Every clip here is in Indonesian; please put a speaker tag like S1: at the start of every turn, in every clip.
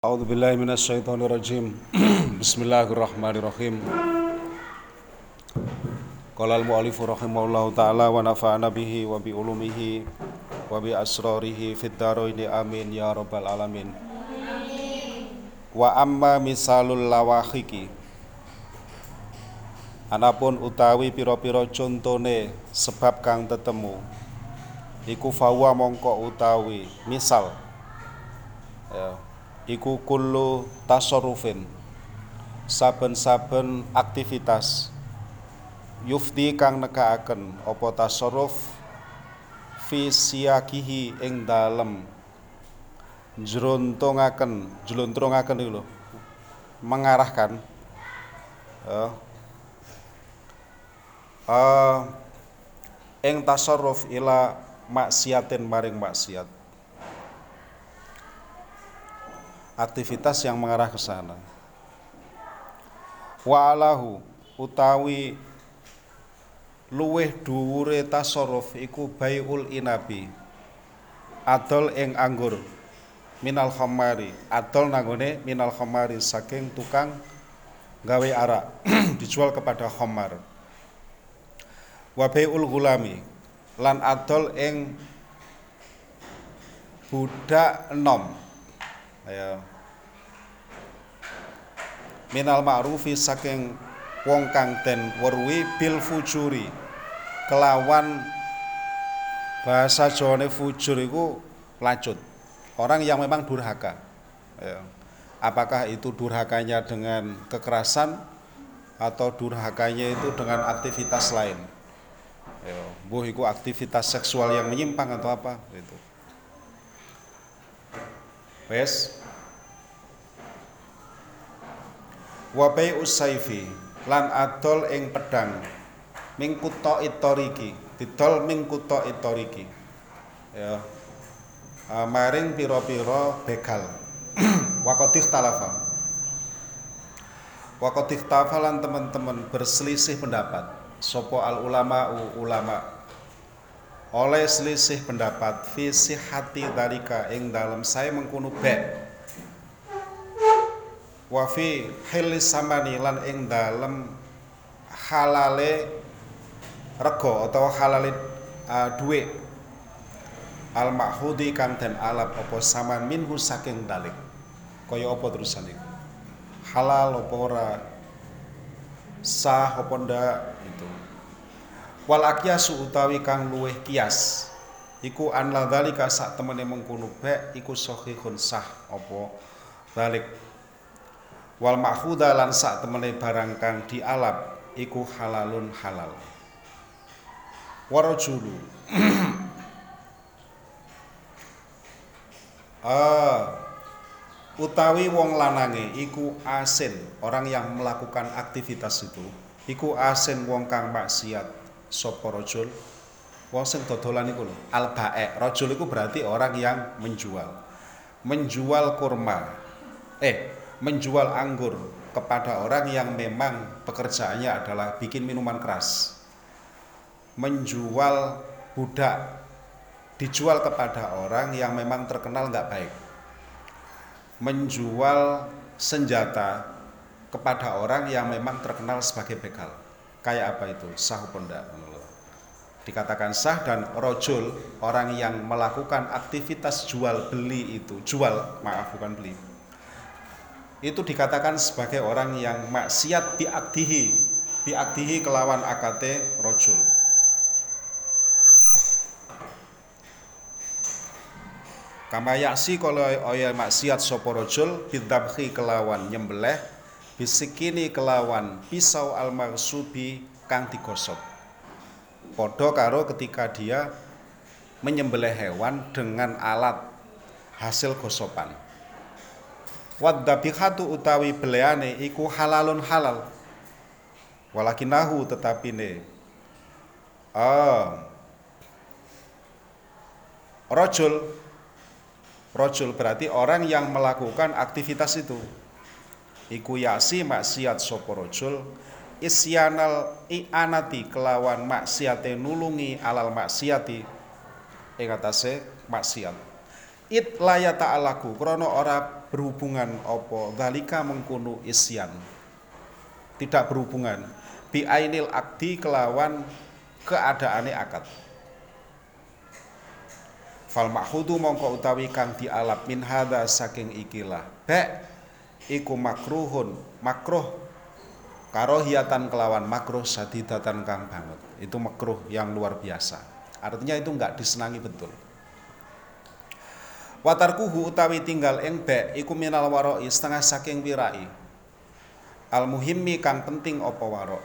S1: A'udzu billahi minasyaitonir rajim. Bismillahirrahmanirrahim. Qala al-mu'allif rahimahullahu taala wa nafa'ana bihi wa bi ulumihi wa bi asrarihi fid dharain amin ya rabbal alamin. Wa amma misalul Anapun utawi pira-pira contone sebab kang tetemu iku fawa mongko utawi misal ya, iku kullu tasarrufin. Saben-saben aktivitas yufti kang nekaaken apa tasarruf fi siyakihi ing dalem. Jrontongaken jlontrongaken iki lho. Mengarahkan. Uh, uh, ing tasarruf ila maksiatin maring maksiat aktivitas yang mengarah ke sana. Wa alahu utawi luweh dhuwure tasarruf iku baiul inabi. Adol ing anggur minal khamari, adol nanggone minal khamari saking tukang gawe arak dijual kepada khamar. Wa baiul gulami lan adol ing budak enom ya minal ma'rufi saking wong kang den weruhi bil fujuri. Kelawan bahasa Jawane fujur itu lacut orang yang memang durhaka. Ya. apakah itu durhakanya dengan kekerasan atau durhakanya itu dengan aktivitas lain? Ya, buh itu aktivitas seksual yang menyimpang atau apa? Itu. Wes Wabai usaifi lan adol ing pedang. Ming kutha itoriki didol ming kutha itoriki ya. Maring pira-pira begal. Waqadih talafa waqadih lan teman-teman berselisih pendapat. Sopo al ulama. Ulama oleh selisih pendapat fi sihati dalika ing dalam saya mengkunu bek wa fi hilis samani lan ing dalem halale rego atau halale uh, duit al mahudi kang den alap apa saman minhu saking dalik. Kaya apa terusan iku? Halal apa ora? Sah apa ndak? Itu. Wal akyasu utawi kang luweh kias iku an la dalika sak temene mengkono bek iku sahihun sah apa dalik wal makhudha lan sak temene barang kang dialap iku halalun halal. Warajulu ah utawi wong lanange iku asin. Orang yang melakukan aktivitas itu iku asin wong kang maksiat. Sapa rajul? Wong sing dodolan iku lho al bae rajul iku berarti orang yang menjual. Menjual kurma. Eh menjual anggur kepada orang yang memang pekerjaannya adalah bikin minuman keras. Menjual budak dijual kepada orang yang memang terkenal nggak baik. Menjual senjata kepada orang yang memang terkenal sebagai begal. Kayak apa itu? Sah pondak. Dikatakan sah dan rojul orang yang melakukan aktivitas jual beli itu, jual maaf bukan beli, itu dikatakan sebagai orang yang maksiat diakdihi diakdihi kelawan akate rojul. Kama yaksi kalau oya maksiat sopo rojul bidabhi kelawan nyembeleh bisikini kelawan pisau al marsubi kang digosok. Podo karo ketika dia menyembelih hewan dengan alat hasil gosopan wadhabihatu utawi beleane iku halalun halal. Walakinahu tetapine ah. Rojul rojul berarti orang yang melakukan aktivitas itu. Iku yasi maksiat sopo rojul isyanal i'anati kelawan maksiate nulungi alal maksiati. Ing atase maksiat it laya ta'alaku krono ora berhubungan opo dalika mengkunu isyan. Tidak berhubungan. Bi ainil akdi kelawan keadaane akad. Fal makhudu mongko utawi kang dialap min hadza saking ikilah. Bek iku makruhun makruh karohiatan kelawan makruh sadidatan kang banget. Itu makruh yang luar biasa. Artinya itu enggak disenangi betul watarkuhu utawi tinggal ing bek iku minal waroi setengah saking wirai. Al muhimmi kang penting apa warok?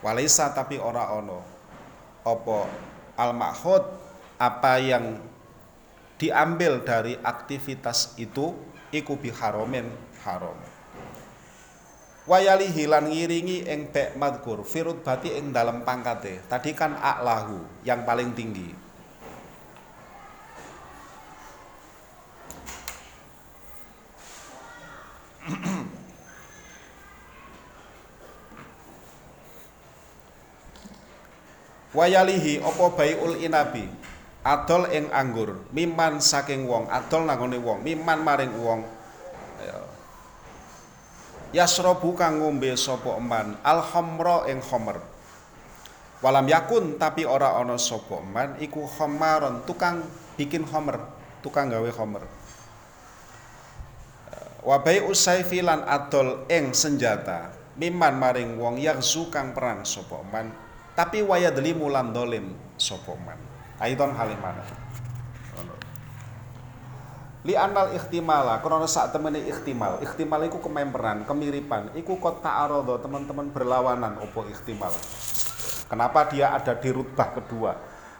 S1: Walaisa tapi ora ono apa al makhud? Apa yang diambil dari aktivitas itu iku biharomen haram. Wayali hilan ngiringi ing bek madkur firut bati ing dalam pangkate tadi kan aklahu yang paling tinggi wayalihi opo baiul inabi? Adol ing anggur. Miman saking wong. Adol nangone wong. Miman maring wong. Ya. yasrobu kang ngombe sapa eman. Al khamra ing khamr walam yakun tapi ora ana sapa eman. Iku khamaron tukang bikin khamr tukang gawe khamr wabai usaifi lan adol ing senjata miman maring wong yang kang perang sapa eman tapi waya deli mulan dolim sapa eman Aiton halimana. Li anal ikhtimala, karena saat temene ikhtimal. Ikhtimal iku kememperan, kemiripan. Iku kota arodo teman-teman berlawanan opo ikhtimal. Kenapa dia ada di rutbah kedua?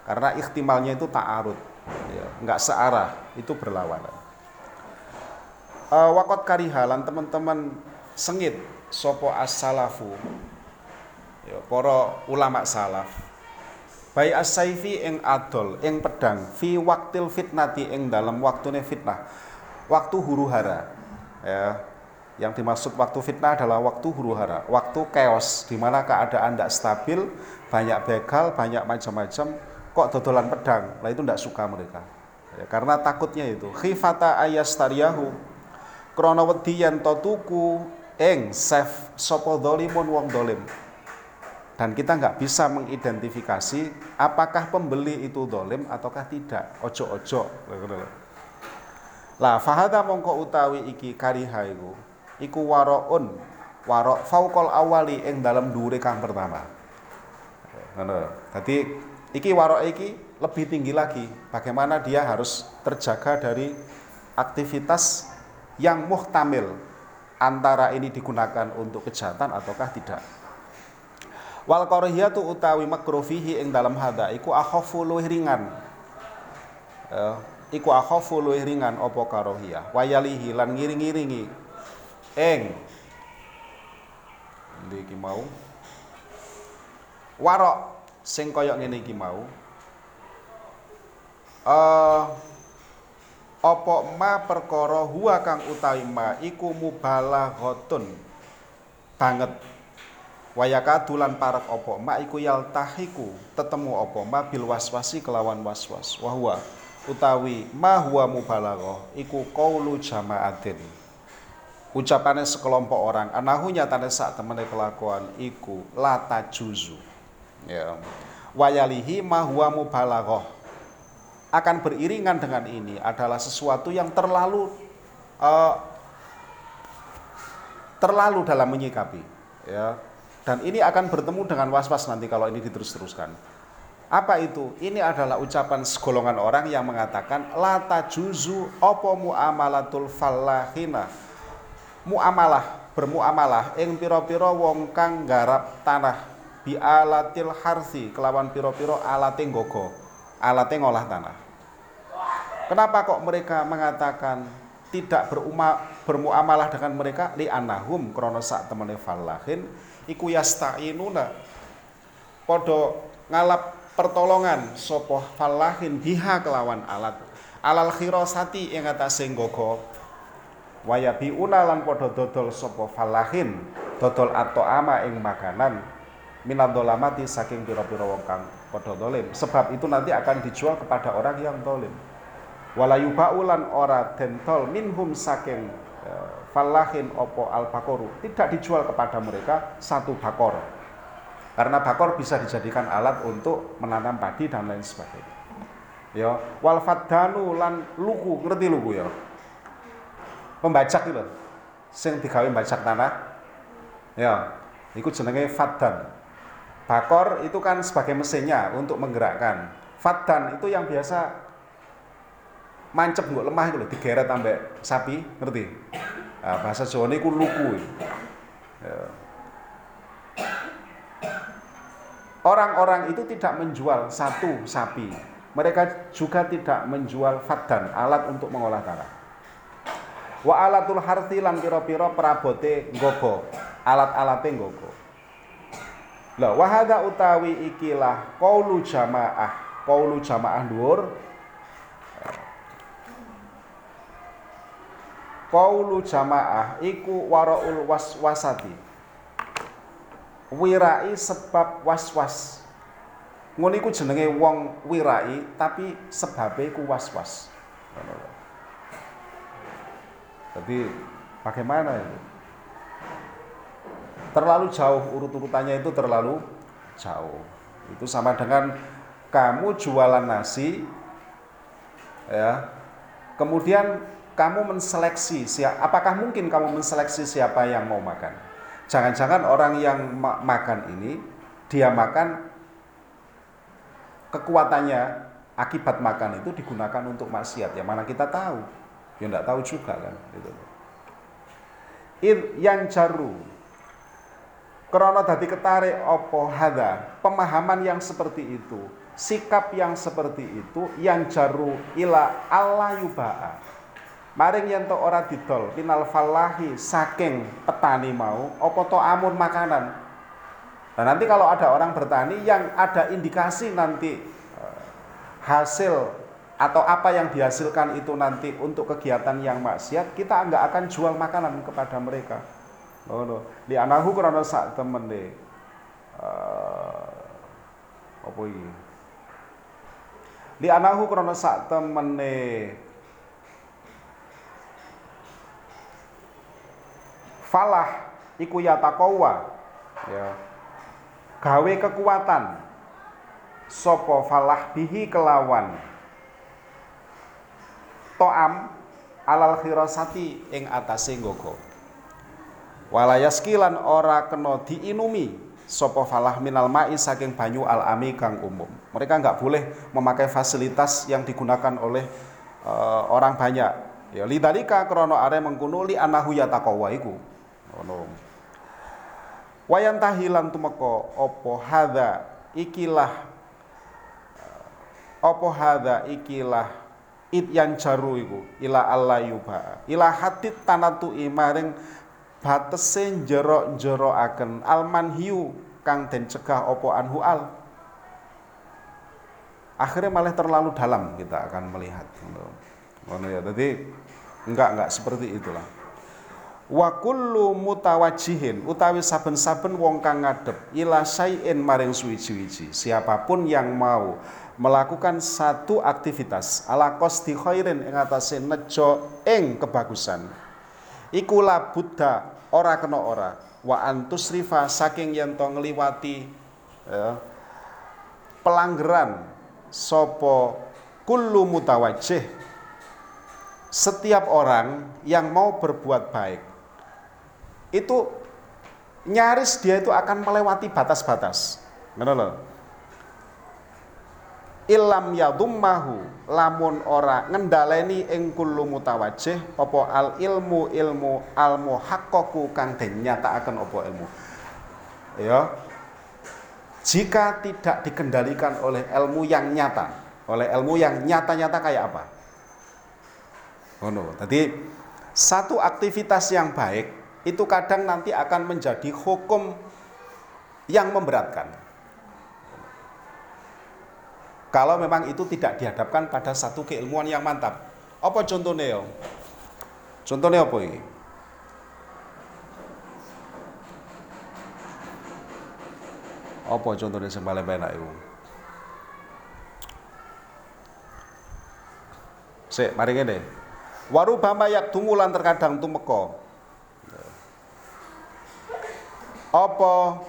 S1: Karena ikhtimalnya itu ta'arud. Ya, enggak searah, itu berlawanan. Uh, wakot karihalan teman-teman sengit sopo as-salafu. Ya, ulama salaf Bai as-saifi ing adol ing pedang fi waktil fitnati ing dalam waktune fitnah. Waktu huru hara. Ya. Yang dimaksud waktu fitnah adalah waktu huru hara, waktu chaos di mana keadaan tidak stabil, banyak begal, banyak macam-macam, kok dodolan pedang. Nah itu tidak suka mereka. Ya, karena takutnya itu. Khifata ayastariyahu krana wedi yen tuku ing sef sapa dolimun wong dolim. Dan kita nggak bisa mengidentifikasi apakah pembeli itu dolim ataukah tidak. Ojo-ojo lah fahada mongko utawi iki kariha iku. Iku waroun warok faukol awali ing dalam dure kang pertama. Ngono dadi iki warok iki lebih tinggi lagi. Bagaimana dia harus terjaga dari aktivitas yang muhtamil antara ini digunakan untuk kejahatan ataukah tidak? Wal karahiyatu utawi makruh fihi ing dalam hada iku akhafu luwih ringan. Uh, iku akhafu luwih ringan apa karahiyah. Wayalihi lan ngiring-ngiringi. Ing iki mau? Warok sing kaya ngene iki mau. Uh, apa ma perkara huwa kang utawi ma iku mubalaghatun banget. Wayaka dulan parak opo ma iku tahiku tetemu opo ma bil waswasi kelawan waswas. Wahwa utawi ma huwa mubalagho iku qaulu jamaatin. Ucapannya sekelompok orang. Anahu nyatane saat temene kelakuan iku lata juzu ya wayalihi ma huwa mubalagho akan beriringan dengan ini adalah sesuatu yang terlalu uh, terlalu dalam menyikapi ya dan ini akan bertemu dengan was-was nanti kalau ini diterus-teruskan. Apa itu? Ini adalah ucapan segolongan orang yang mengatakan lata juzu opo muamalatul falahina. Muamalah, bermuamalah ing piro-piro wong kang garap tanah bi alatil harsi kelawan piro-piro alate gogo, alate ngolah tanah. Kenapa kok mereka mengatakan tidak beruma, bermuamalah dengan mereka? Li anahum krono sak falahin iku yasta'inuna. Padha ngalap pertolongan sapa falahin biha kelawan alat. Alal khirasati ing atase nggaga wayabi unalan padha dodol sapa falahin dodol atau ama ing makanan. Minadolamati saking pira-pira wong kang dolim. Sebab itu nanti akan dijual kepada orang yang dolim walayu baulan ora dentol minhum saking e, falahin opo al bakoru tidak dijual kepada mereka satu bakor. Karena bakor bisa dijadikan alat untuk menanam padi dan lain sebagainya. Ya wal fadanu lan luku ngerti luku ya? Pembajak itu sing digawe bajak tanah. Ya itu jenenge fadan bakor itu kan sebagai mesinnya untuk menggerakkan. Fadan itu yang biasa mancep nggak lemah itu loh digeret ambek sapi ngerti? Nah, bahasa Jawa ini ku luku. Ya. orang-orang itu tidak menjual satu sapi. Mereka juga tidak menjual fadan alat untuk mengolah tanah wa alatul harti lan pira-pira perabote nggogo alat-alate nggogo. Lah wahada utawi ikilah qaulu jamaah. Qaulu jamaah dhuwur Qaulu jamaah iku waraul waswasati. Wirai sebab waswas. Ngono iku jenenge wong wirai tapi sebabe iku waswas. Jadi bagaimana itu? Terlalu jauh urut-urutannya itu terlalu jauh. Itu sama dengan kamu jualan nasi ya. Kemudian kamu menseleksi siapa apakah mungkin kamu menseleksi siapa yang mau makan? Jangan-jangan orang yang ma makan ini dia makan kekuatannya akibat makan itu digunakan untuk maksiat. Ya mana kita tahu? Ya enggak tahu juga kan itu yang jaru krono dadi ketarik opo hada pemahaman yang seperti itu sikap yang seperti itu yang jaru ila Allah yuba'a Maring yen to ora didol pinal falahi saking petani mau apa to amun makanan. Nah, nanti kalau ada orang bertani yang ada indikasi nanti eh, hasil atau apa yang dihasilkan itu nanti untuk kegiatan yang maksiat, kita enggak akan jual makanan kepada mereka. Oh, no. Di anahu krana sak temene. Uh, apa iki? Di anahu krana sak temene falah iku yataqawa ya. Gawe kekuatan. Sopo falah bihi kelawan? Toam alal khirasati ing atase nggogo. Walayaskilan ora kena diinumi sopo falah minal ma'i saking banyu alami kang umum. Mereka nggak boleh memakai fasilitas yang digunakan oleh uh, orang banyak. Ya lidalika krono are mengkuno li anahu yataqawa iku ngono wayan tahilan tumeka apa hadza? Ikilah apa hadza ikilah it yang jaru iku? Ila Allah yuba. Ila hadit tanatu maring batese jero-jeroaken alman hiu kang den cegah apa anhu al. Akhirnya malah terlalu dalam kita akan melihat ngono ya. Jadi enggak enggak seperti itulah wa kullu mutawajjihin utawi saben-saben wong kang ngadep ila syai'in maring suwiji-wiji siapa pun yang mau melakukan satu aktivitas ala qasdi khairin ing atase nejo ing kebagusan iku la buddha ora kena ora. Wa antusrifa saking yen to ngliwati ya, pelanggaran sapa kullu mutawajjih. Setiap orang yang mau berbuat baik itu nyaris dia itu akan melewati batas-batas. Ngono lho. Ilam yadummahu lamun ora ngendaleni ing kullu mutawajjih apa al ilmu ilmu al muhaqqaqu kang den nyatakaken apa ilmu. Ya. Jika tidak dikendalikan oleh ilmu yang nyata, oleh ilmu yang nyata-nyata kayak apa? Ngono. Tadi satu aktivitas yang baik itu kadang nanti akan menjadi hukum yang memberatkan. Kalau memang itu tidak dihadapkan pada satu keilmuan yang mantap. Apa contohnya ya? Contohnya apa ini? Apa contohnya yang paling enak itu? Sik, mari ngene. Warubama yak tumulan terkadang tumeka. Apa?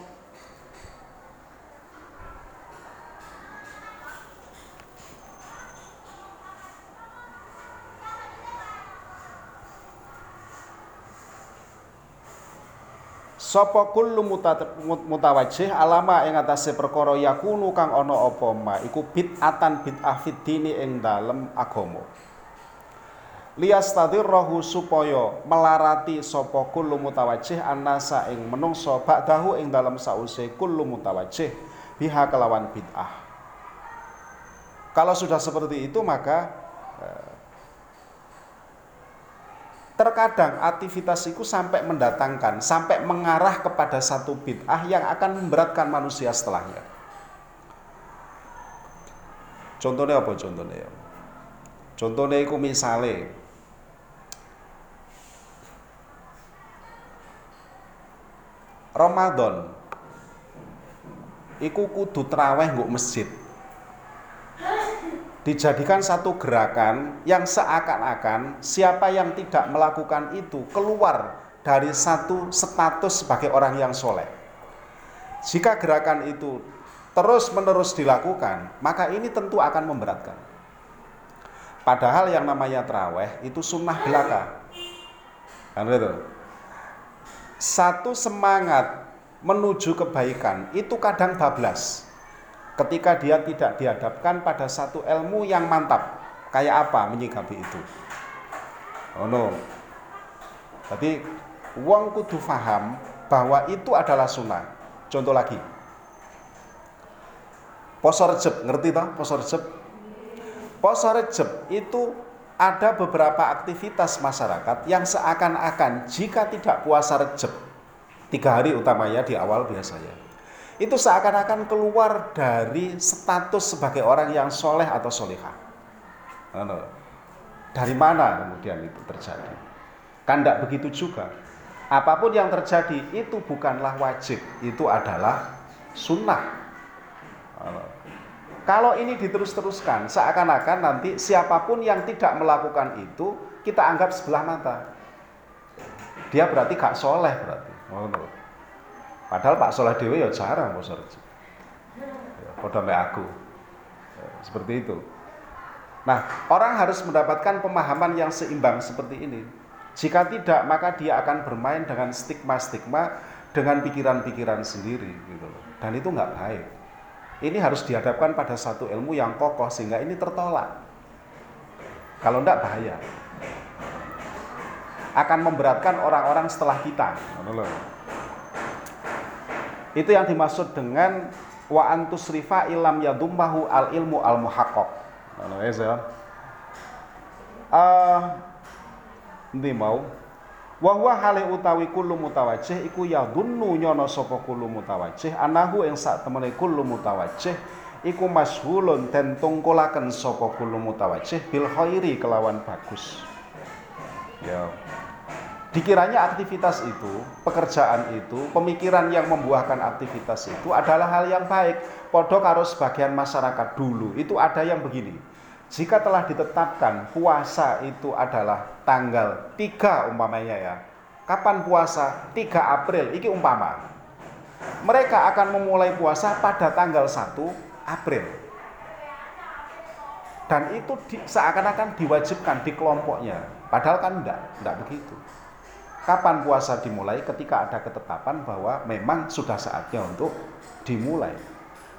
S1: Sapa kullu mutawajjih alama ing atase perkara yakunu kang ana apa ma? Iku bid'atan bid'ah fiddini ing dalem agama. Liyastadirrahu supaya melarati sapa kullu mutawajjih anasa ing menungso ba'dahu ing dalem sause kullu mutawajjih biha kelawan bid'ah. Kalau sudah seperti itu maka eh, terkadang aktivitas itu sampai mendatangkan, sampai mengarah kepada satu bid'ah yang akan memberatkan manusia setelahnya. Contohnya apa contohnya? Contohnya itu misalnya Ramadan iku kudu traweh nguk masjid dijadikan satu gerakan yang seakan-akan siapa yang tidak melakukan itu keluar dari satu status sebagai orang yang soleh. Jika gerakan itu terus-menerus dilakukan, maka ini tentu akan memberatkan. Padahal yang namanya teraweh itu sunnah belaka. Kan itu. Satu semangat menuju kebaikan itu kadang bablas. Ketika dia tidak dihadapkan pada satu ilmu yang mantap kayak apa menyikapi itu? Oh no jadi uang kudu faham bahwa itu adalah sunnah. Contoh lagi. Poso rejeb ngerti toh poso rejeb poso rejeb itu ada beberapa aktivitas masyarakat yang seakan-akan jika tidak puasa rejeb tiga hari utamanya di awal biasanya itu seakan-akan keluar dari status sebagai orang yang soleh atau solehah. Dari mana kemudian itu terjadi? Kan tidak begitu juga. Apa pun yang terjadi itu bukanlah wajib, itu adalah sunnah. Kalau ini diterus-teruskan, seakan-akan nanti siapa pun yang tidak melakukan itu kita anggap sebelah mata. Dia berarti gak soleh berarti. Padahal Pak Soleh Dewi ya jarang rejo. Ya, aku. Ya, seperti itu. Nah, orang harus mendapatkan pemahaman yang seimbang seperti ini. Jika tidak, maka dia akan bermain dengan stigma-stigma dengan pikiran-pikiran sendiri gitu loh. Dan itu nggak baik. Ini harus dihadapkan pada satu ilmu yang kokoh sehingga ini tertolak. Kalau enggak bahaya. Akan memberatkan orang-orang setelah kita. Itu yang dimaksud dengan wa antusrifa ilam yadummahu al ilmu al ya. Uh, Ndi mau wa huwa hale utawi kullu mutawajjih iku yadunnu nyono sapa kullu mutawajjih anahu ing sak temene kullu mutawajjih iku masyhulun den tungkulaken sapa kullu mutawajjih bil khairi kelawan bagus. Ya. Dikiranya aktivitas itu, pekerjaan itu, pemikiran yang membuahkan aktivitas itu adalah hal yang baik. Podo karo sebagian masyarakat dulu itu ada yang begini. Jika telah ditetapkan puasa itu adalah tanggal 3 umpamanya ya. Kapan puasa? 3 April, iki umpama. Mereka akan memulai puasa pada tanggal 1 April. Dan itu di, seakan-akan diwajibkan di kelompoknya. Padahal kan enggak, enggak begitu. Kapan puasa dimulai? Ketika ada ketetapan bahwa memang sudah saatnya untuk dimulai.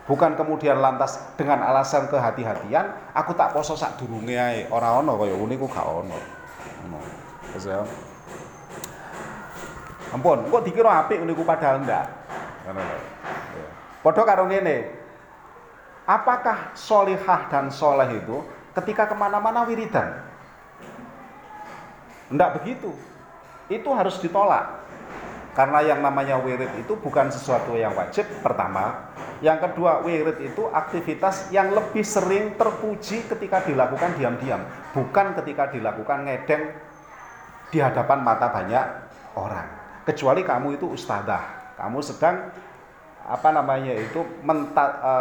S1: Bukan kemudian lantas dengan alasan kehati-hatian, aku tak poso sak durunge ae. Ora ono kaya ngene ku gak ono. Ya? Ampun, kok dikira apik ngene ku padahal enggak. Ngono ya. Padha karo ngene. Apakah solihah dan soleh itu ketika ke mana-mana wiridan? Enggak begitu itu harus ditolak. Karena yang namanya wirid itu bukan sesuatu yang wajib pertama. Yang kedua, wirid itu aktivitas yang lebih sering terpuji ketika dilakukan diam-diam, bukan ketika dilakukan ngedeng di hadapan mata banyak orang. Kecuali kamu itu ustadzah, kamu sedang apa namanya itu mentar, e,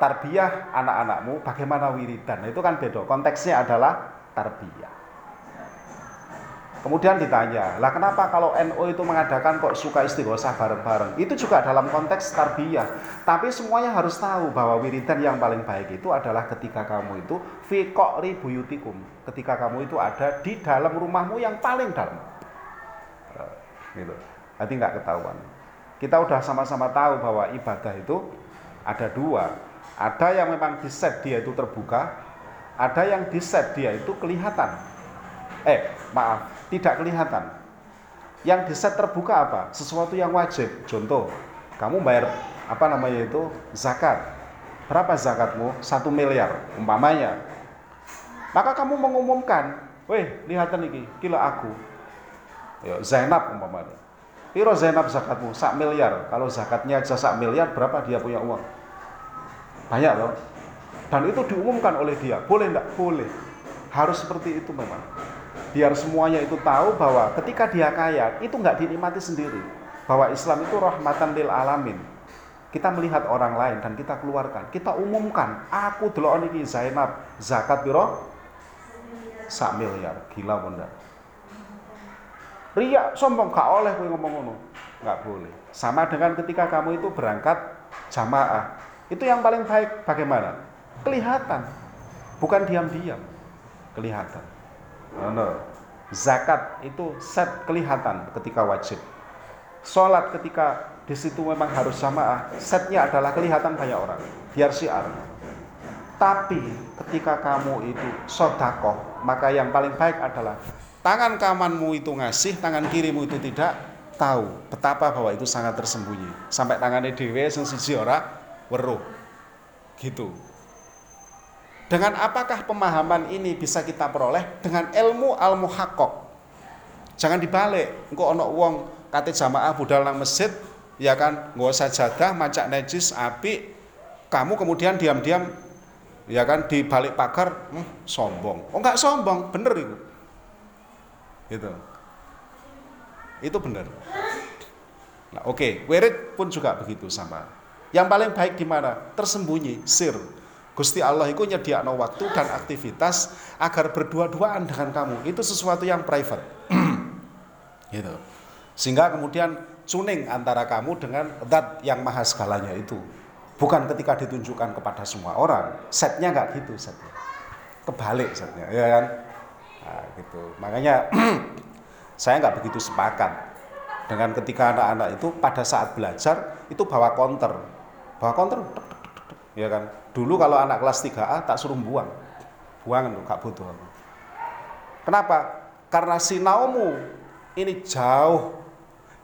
S1: tarbiyah anak-anakmu bagaimana wiridan. Itu kan beda. Konteksnya adalah tarbiyah. Kemudian ditanya, lah kenapa kalau NO itu mengadakan kok suka istighosah bareng-bareng? Itu juga dalam konteks tarbiyah. Tapi semuanya harus tahu bahwa wiridan yang paling baik itu adalah ketika kamu itu fi buyutikum. Ketika kamu itu ada di dalam rumahmu yang paling dalam. Eh, gitu. Nanti nggak ketahuan. Kita udah sama-sama tahu bahwa ibadah itu ada dua. Ada yang memang di set dia itu terbuka, ada yang di set dia itu kelihatan. Eh, maaf, tidak kelihatan. Yang di set terbuka apa? Sesuatu yang wajib. Contoh, kamu bayar apa namanya itu zakat. Berapa zakatmu? Satu miliar umpamanya. Maka kamu mengumumkan, weh lihatan ini, kilo aku. Ya, Zainab umpamanya. Piro Zainab zakatmu? Sak miliar. Kalau zakatnya aja sak miliar, berapa dia punya uang? Banyak loh. Dan itu diumumkan oleh dia. Boleh enggak? Boleh. Harus seperti itu memang biar semuanya itu tahu bahwa ketika dia kaya itu nggak dinikmati sendiri. Bahwa Islam itu rahmatan lil alamin. Kita melihat orang lain dan kita keluarkan. Kita umumkan aku dulu ini Zainab zakat biro sak miliar. Gila bunda Ria sombong. Gak oleh gue ngomong ngono. Nggak boleh. Sama dengan ketika kamu itu berangkat jamaah. Itu yang paling baik. Bagaimana? Kelihatan. Bukan diam-diam. Kelihatan. Zakat itu set kelihatan ketika wajib. Sholat ketika di situ memang harus jamaah, setnya adalah kelihatan banyak orang, biar siar. Tapi ketika kamu itu sodakoh, maka yang paling baik adalah tangan kamanmu itu ngasih, tangan kirimu itu tidak tahu betapa bahwa itu sangat tersembunyi. Sampai tangannya dewe sing siji ora weruh. Gitu. Dengan apakah pemahaman ini bisa kita peroleh? Dengan ilmu al muhakkok. Jangan dibalik. Engko ono wong kate jamaah budal nang masjid, ya kan, nggak usah jadah, macak najis, api, kamu kemudian diam-diam ya kan di balik pagar hmm, sombong. Oh enggak sombong, bener itu. Gitu. Itu benar. Nah, oke, okay. wirid pun juga begitu sama. Yang paling baik di mana? Tersembunyi, sir. Gusti Allah itu nyediakno waktu dan aktivitas agar berdua-duaan dengan kamu. Itu sesuatu yang private. gitu. Sehingga kemudian tuning antara kamu dengan zat yang maha segalanya itu. Bukan ketika ditunjukkan kepada semua orang. Setnya nggak gitu setnya. Kebalik setnya, ya kan? Nah, gitu. Makanya saya nggak begitu sepakat dengan ketika anak-anak itu pada saat belajar itu bawa counter. Bawa counter, ya kan? Dulu kalau anak kelas 3A tak suruh buang. Buang tuh, gak butuh Kenapa? Karena sinaumu ini jauh,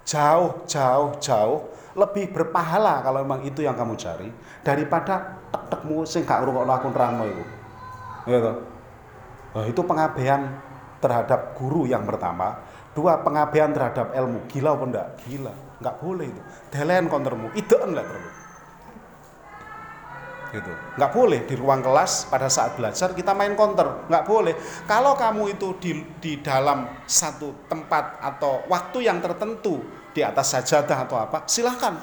S1: jauh, jauh, jauh lebih berpahala kalau memang itu yang kamu cari daripada tek-tekmu sing gak ngrungokno aku nerangno itu. Ya toh? Nah, itu pengabaian terhadap guru yang pertama. Dua, pengabaian terhadap ilmu. Gila apa enggak? Gila. Enggak boleh itu. Delen kontermu. Ideen lah terus gitu. Nggak boleh di ruang kelas pada saat belajar kita main counter. Nggak boleh. Kalau kamu itu di, di dalam satu tempat atau waktu yang tertentu di atas sajadah atau apa silahkan.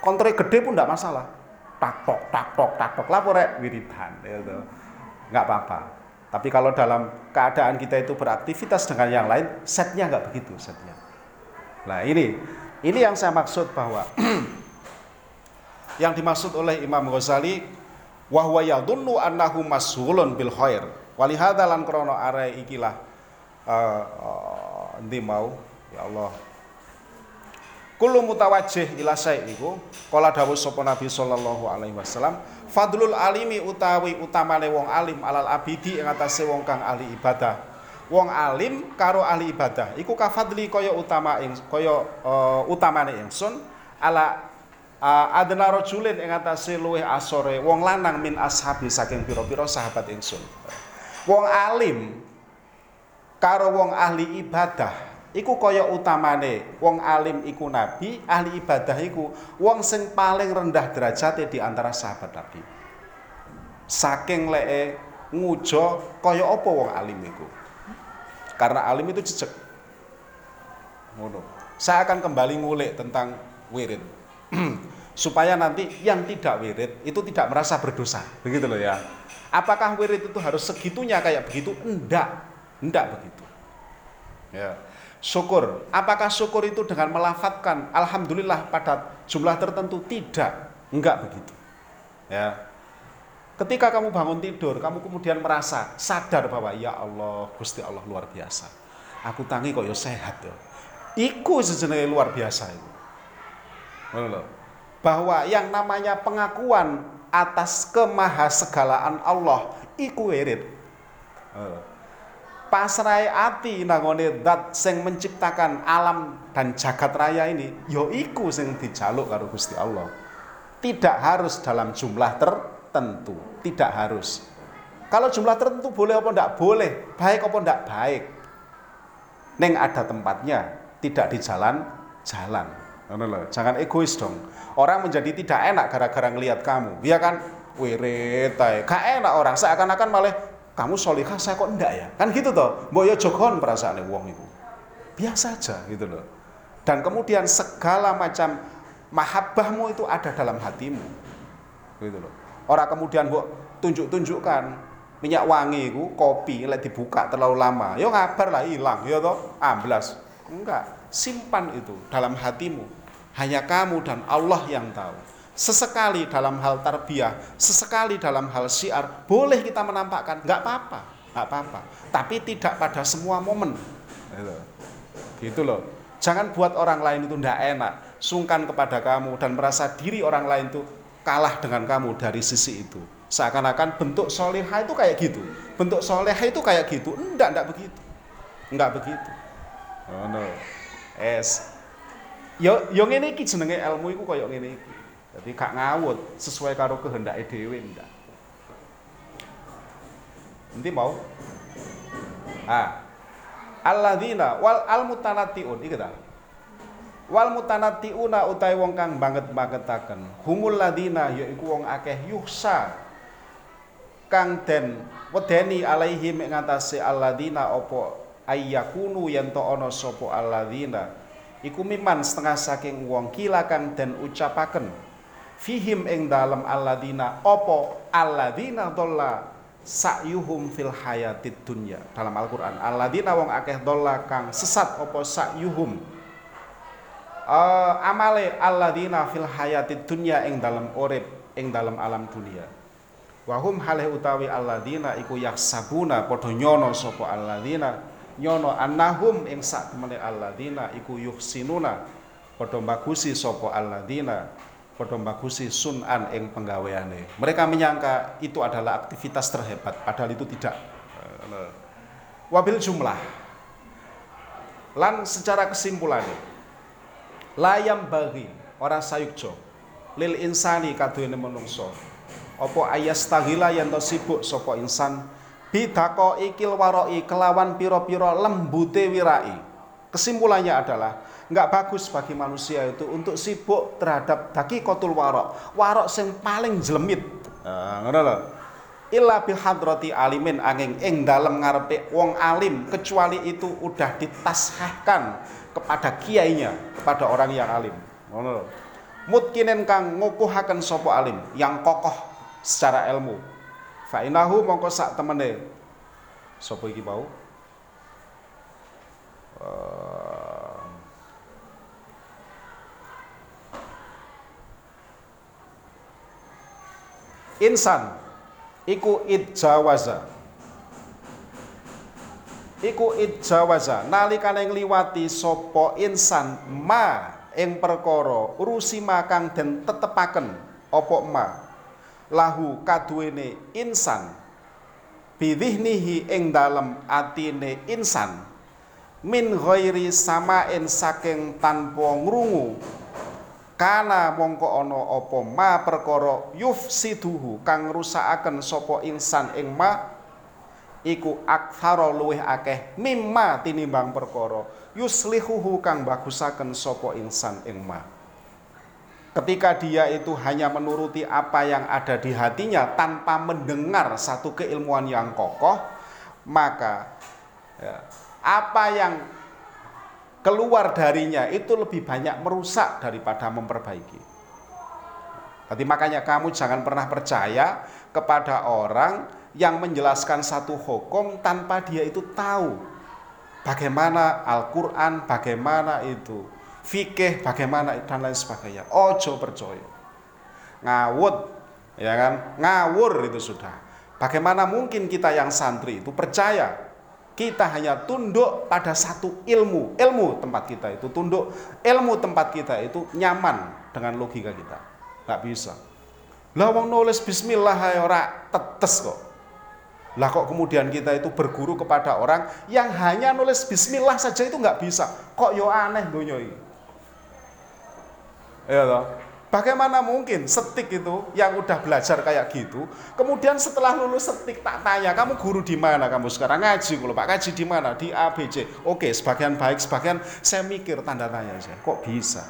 S1: Counternya gede pun nggak masalah. Takpok takpok takpok lapor ya wiridan gitu. Nggak apa-apa. Tapi kalau dalam keadaan kita itu beraktivitas dengan yang lain setnya nggak begitu setnya. Nah ini ini yang saya maksud bahwa yang dimaksud oleh Imam Ghazali wa huwa yadhunnu annahu mas'ulun bil khair. Walihada lan krana are ikilah uh, uh, mau? Ya Allah. Kullu mutawajjih ila syai' iku kala dawuh sapa Nabi sallallahu alaihi wasallam fadlul alimi utawi utamane wong alim alal abidi ing atase wong kang ahli ibadah. Wong alim karo ahli ibadah iku kafadli kaya utama ing kaya uh, utamane ingsun ala uh, adna rajulin ing atase luwih asore wong lanang min ashabi saking pira-pira sahabat ingsun. Wong alim karo wong ahli ibadah iku kaya utamane wong alim iku nabi, ahli ibadah iku wong sing paling rendah derajate di antara sahabat nabi. Saking lee ngujo kaya apa wong alim iku. Karena alim itu jejak. Ngono. Saya akan kembali ngulik tentang wirid. supaya nanti yang tidak wirid itu tidak merasa berdosa begitu loh ya apakah wirid itu harus segitunya kayak begitu enggak Tidak begitu. Ya. Syukur. Apakah syukur itu dengan melafatkan alhamdulillah pada jumlah tertentu? Tidak. Enggak begitu. Ya. Ketika kamu bangun tidur, kamu kemudian merasa sadar bahwa ya Allah, Gusti Allah luar biasa. Aku tangi kok ya sehat ya. Iku sejenenge luar biasa itu. Bahwa yang namanya pengakuan atas kemahasegalaan Allah iku wirid. Pasrai ati nangone dat sing menciptakan alam dan jagat raya ini, yo ya iku sing dijaluk karo Gusti Allah. Tidak harus dalam jumlah tertentu, tidak harus. Kalau jumlah tertentu boleh apa enggak boleh, baik apa enggak baik. Neng ada tempatnya, tidak di jalan-jalan. Jangan egois dong. Orang menjadi tidak enak gara-gara ngelihat kamu. Ya kan? Wirid, gak enak orang. Seakan-akan malah kamu solihah, saya kok enggak ya? Kan gitu toh. Mbok yo jogon perasaan wong itu. Biasa aja gitu loh. Dan kemudian segala macam mahabbahmu itu ada dalam hatimu. Gitu loh. Orang kemudian mbok tunjuk-tunjukkan minyak wangi itu kopi lek dibuka terlalu lama yo ngabar lah hilang ya toh amblas enggak simpan itu dalam hatimu hanya kamu dan Allah yang tahu. Sesekali dalam hal tarbiyah sesekali dalam hal syiar boleh kita menampakkan. Nggak apa-apa nggak apa-apa. Tapi tidak pada semua momen. Gitu, gitu loh. Jangan buat orang lain itu ndak enak. Sungkan kepada kamu dan merasa diri orang lain itu kalah dengan kamu dari sisi itu. Seakan-akan bentuk soleha itu kayak gitu. Bentuk soleha itu kayak gitu. Enggak enggak begitu. Enggak begitu. Oh no es yo yo ngene iki jenenge ilmu iku koyo ngene iki. Jadi gak ngawut sesuai karo kehendak dhewe enggak nanti mau? Ah alladzina wal al mutanatiun iki ta? Wal mutanatiuna utai wong kang banget-bangetaken. Humul ladina yaiku wong akeh yuhsa kang den wedeni alaihi mek ngatasi alladzina apa ayyakunu yen to ana sapa alladzina iku miman setengah saking wong kila kang den ucapaken fihim ing dalem alladzina apa alladzina dolla sa'yuhum fil hayatid dunya. Dalam Al-Qur'an alladzina wong akeh dolla kang sesat apa sa'yuhum. Uh, amale alladzina fil hayatid dunya ing dalem urip ing dalem alam dunia. Wahum halih utawi alladzina iku yaksabuna padha nyono sapa alladzina nyono annahum ing sak temene alladzina iku yuhsinuna padha bagusi sapa alladzina padha bagusi sunan ing penggaweane. Mereka menyangka itu adalah aktivitas terhebat padahal itu tidak. Wabil jumlah lan secara kesimpulan layam bagi orang sayukjo lil insani kaduene menungso apa ayastagila to sibuk sapa insan bidako ikil waroi kelawan piro-piro lembute wirai. Kesimpulannya adalah nggak bagus bagi manusia itu untuk sibuk terhadap daki kotul warok. Warok sing paling jelemit nah, ngono illa bil alimin angin ing dalem ngarepe wong alim kecuali itu udah ditashahkan kepada kiainya kepada orang yang alim. Ngono mutkinen kang ngukuhaken sapa alim yang kokoh secara ilmu. Fa inahu mongko sak temene. Sapa iki mau? Uh, insan iku idjawaza. Iku idjawaza nalikane ngliwati sapa insan ma ing perkara urusima kang den tetepaken apa ma lahu kaduwene insan. Bidhihnihi ing dalem atine insan. Min ghairi samain saking tanpa ngrungu. Kana mongko ana apa ma perkara yufsiduhu kang rusakaken sapa insan ing ma iku aktsara luwih akeh mimma tinimbang perkara yuslihuhu kang bagusaken sapa insan ing ma ketika dia itu hanya menuruti apa yang ada di hatinya tanpa mendengar satu keilmuan yang kokoh, maka ya, apa yang keluar darinya itu lebih banyak merusak daripada memperbaiki. Jadi makanya kamu jangan pernah percaya kepada orang yang menjelaskan satu hukum tanpa dia itu tahu bagaimana Al-Qur'an, bagaimana itu fikih, bagaimana dan lain sebagainya. Ojo percaya. Ngawut ya kan? Ngawur itu sudah. Bagaimana mungkin kita yang santri itu percaya kita hanya tunduk pada satu ilmu, ilmu tempat kita itu tunduk, ilmu tempat kita itu nyaman dengan logika kita. Nggak bisa. Lah wong nulis bismillah ae ora tetes kok. Lah kok kemudian kita itu berguru kepada orang yang hanya nulis bismillah saja itu nggak bisa. Kok yo aneh dunia ini. Ya toh? Bagaimana mungkin setik itu yang udah belajar kayak gitu, kemudian setelah lulus setik tak tanya, kamu guru di mana kamu sekarang ngaji kalau Pak ngaji di mana di ABC. Oke, sebagian baik, sebagian saya mikir tanda tanya saya, kok bisa?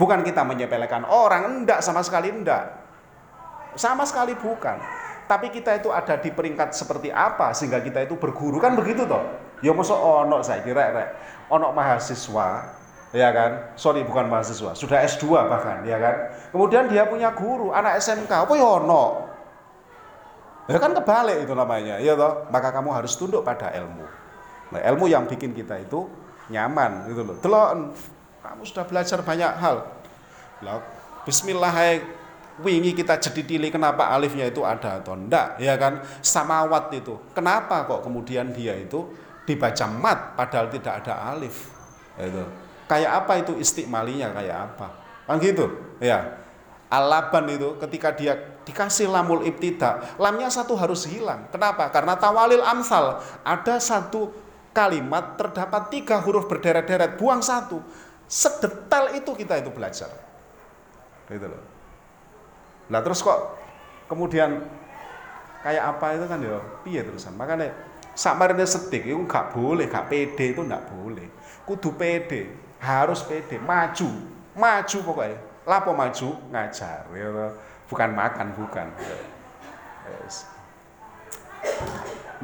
S1: Bukan kita menyepelekan orang, enggak sama sekali enggak. Sama sekali bukan. Tapi kita itu ada di peringkat seperti apa sehingga kita itu berguru kan begitu toh? Ya masuk ono saya kira rek. Ono mahasiswa ya kan? Sorry bukan mahasiswa, sudah S2 bahkan, ya kan? Kemudian dia punya guru, anak SMK, apa ya ono? Ya kan kebalik itu namanya, ya toh? Maka kamu harus tunduk pada ilmu. Nah, ilmu yang bikin kita itu nyaman gitu loh. Delok kamu sudah belajar banyak hal. Lah, bismillah wingi kita jadi tili kenapa alifnya itu ada atau enggak ya kan samawat itu kenapa kok kemudian dia itu dibaca mat padahal tidak ada alif itu Kayak apa itu istiqmalinya kayak apa? Kan gitu, ya. Alaban itu ketika dia dikasih lamul ibtida, lamnya satu harus hilang. Kenapa? Karena tawalil amsal ada satu kalimat terdapat tiga huruf berderet-deret, buang satu. Sedetail itu kita itu belajar. Gitu loh. Nah terus kok kemudian kayak apa itu kan ya piye terusan. Makanya samarnya sedik itu nggak boleh, nggak pede itu nggak boleh. Kudu pede harus pede. Maju. Maju pokoknya. Lapo maju? Ngajar. Ya bukan makan bukan. Yes.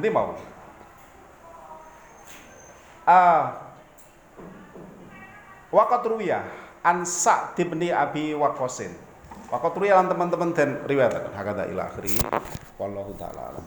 S1: ini mau. Uh, Wakat ruya ansa dibni abi wakosin. Wakat ruya lan teman-teman dan riwayat. Hakada ila wallahu taala alam